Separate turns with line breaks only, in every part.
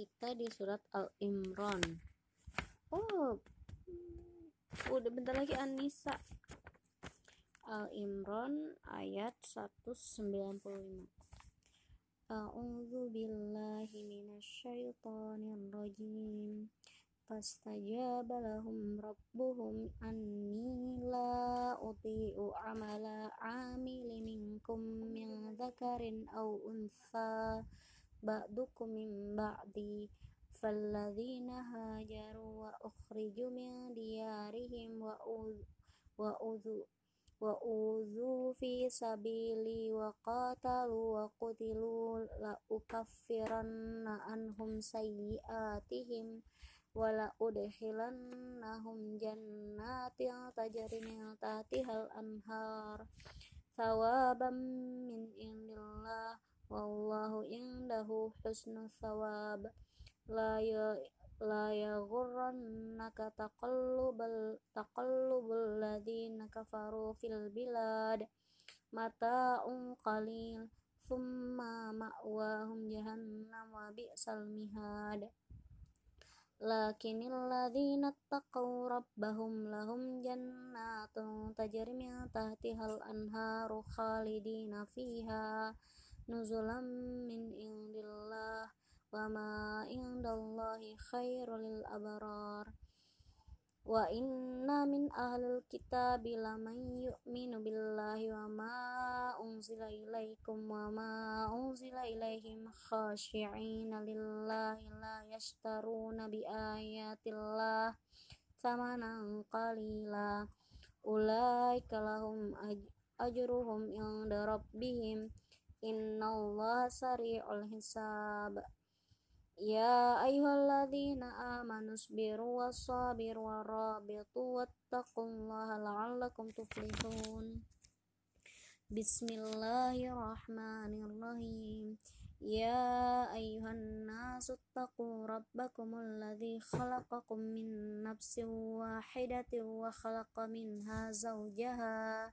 kita di surat Al-Imran. Oh, udah bentar lagi An-Nisa. Al-Imran ayat 195. A'udzu billahi minasyaitonir rajim. Fastajaba lahum rabbuhum anni la uti'u amala amili minkum min dzakarin aw untha ba'dukum min ba'di falladzina hajaru wa ukhriju min diyarihim wa wa udhu wa udhu fi sabili wa qatalu wa qutilu la ukaffiranna anhum sayyi'atihim wa la udkhilannahum jannatin tajri min tahtihal anhar thawaban min indillah wallahu indahu husnul thawab. La ya la yaghurrannaka taqallubal taqallubul ladzina kafaru fil bilad. Mata'un qalil thumma ma'wahum jahannam wa bi'sal mihad. Lakinil ladzina taqaw rabbahum lahum jannatun tajri min tahtihal anharu khalidina fiha nuzulam min indillah wa ma indallahi khairul abrar. Wa inna min ahlil kitabi laman yu'minu billahi wa ma unzila ilaikum wa ma unzila ilaihim khashi'ina lillahi la yashtaruna bi ayatillah thamanan qalila. Ulaika lahum ajruhum inda rabbihim innallaha sari'ul hisab. Ya ayyuhalladzina amanu sabiru wassabiru warabitu wattaqullaha la'allakum tuflihun. Bismillahirrahmanirrahim. Ya ayyuhan nasu taqu rabbakumul ladzi khalaqakum min nafsin wahidatin wa khalaqa minha zawjaha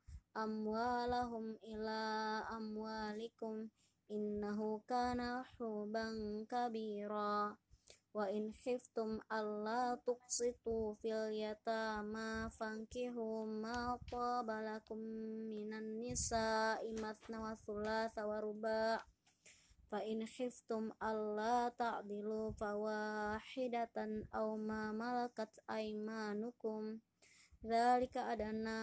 amwalahum ila amwalikum innahu kana huban kabira. Wa in khiftum alla tuqsitu fil yatama fankihu ma tabalakum minan nisa'i matna wa thulatha wa ruba' fa in khiftum alla ta'dilu fawahidatan aw ma malakat aymanukum. Dzalika adana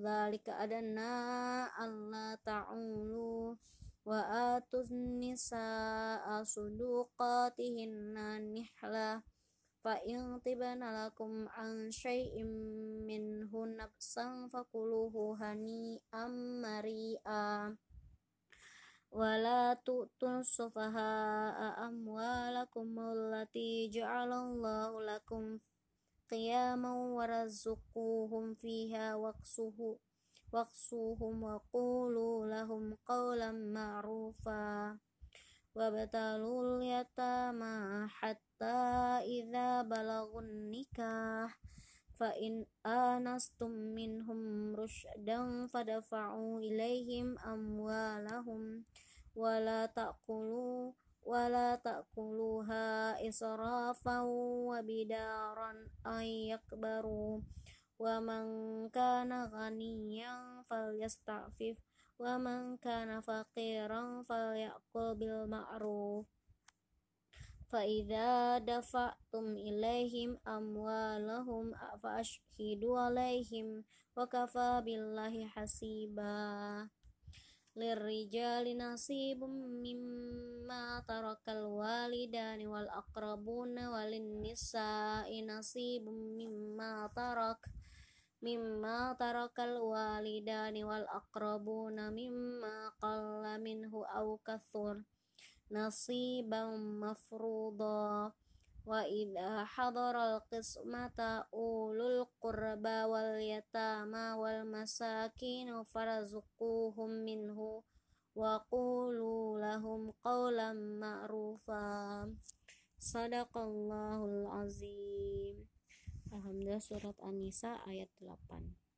Dzalika adanna alla ta'ulu wa atuz nisaa suduqatihinna nihla. Fa in tibana lakum an syai'im minhu nafsan fakuluhu hani'am mari'a. Wala tu'tun sufaha'a amwalakum allati ja'alallahu lakum قياما ورزقوهم فيها واقصوه واقصوهم وقولوا لهم قولا معروفا. وابتلوا اليتامى حتى إذا بلغوا النكاح فإن آنستم منهم رشدا فدفعوا إليهم أموالهم ولا تأكلوا wala ta'kuluha israfan wa bidaran ay yakbaru wa man kana ghaniyan falyasta'fif. Wa man dafa'tum ilaihim amwalahum fa ashhidu alaihim mimma tarakal walidani wal aqrabuna walin nisa inasibum mimma tarak mimma tarakal walidani wal aqrabuna mimma qalla minhu aw kathur nasiban mafruḍa wa idha hadaral qismata ulul qurba wal yatama wal masakin farzuquhum minhu wa qulu لهم قولا معروفا صدق الله العظيم Alhamdulillah surat An-Nisa ayat 8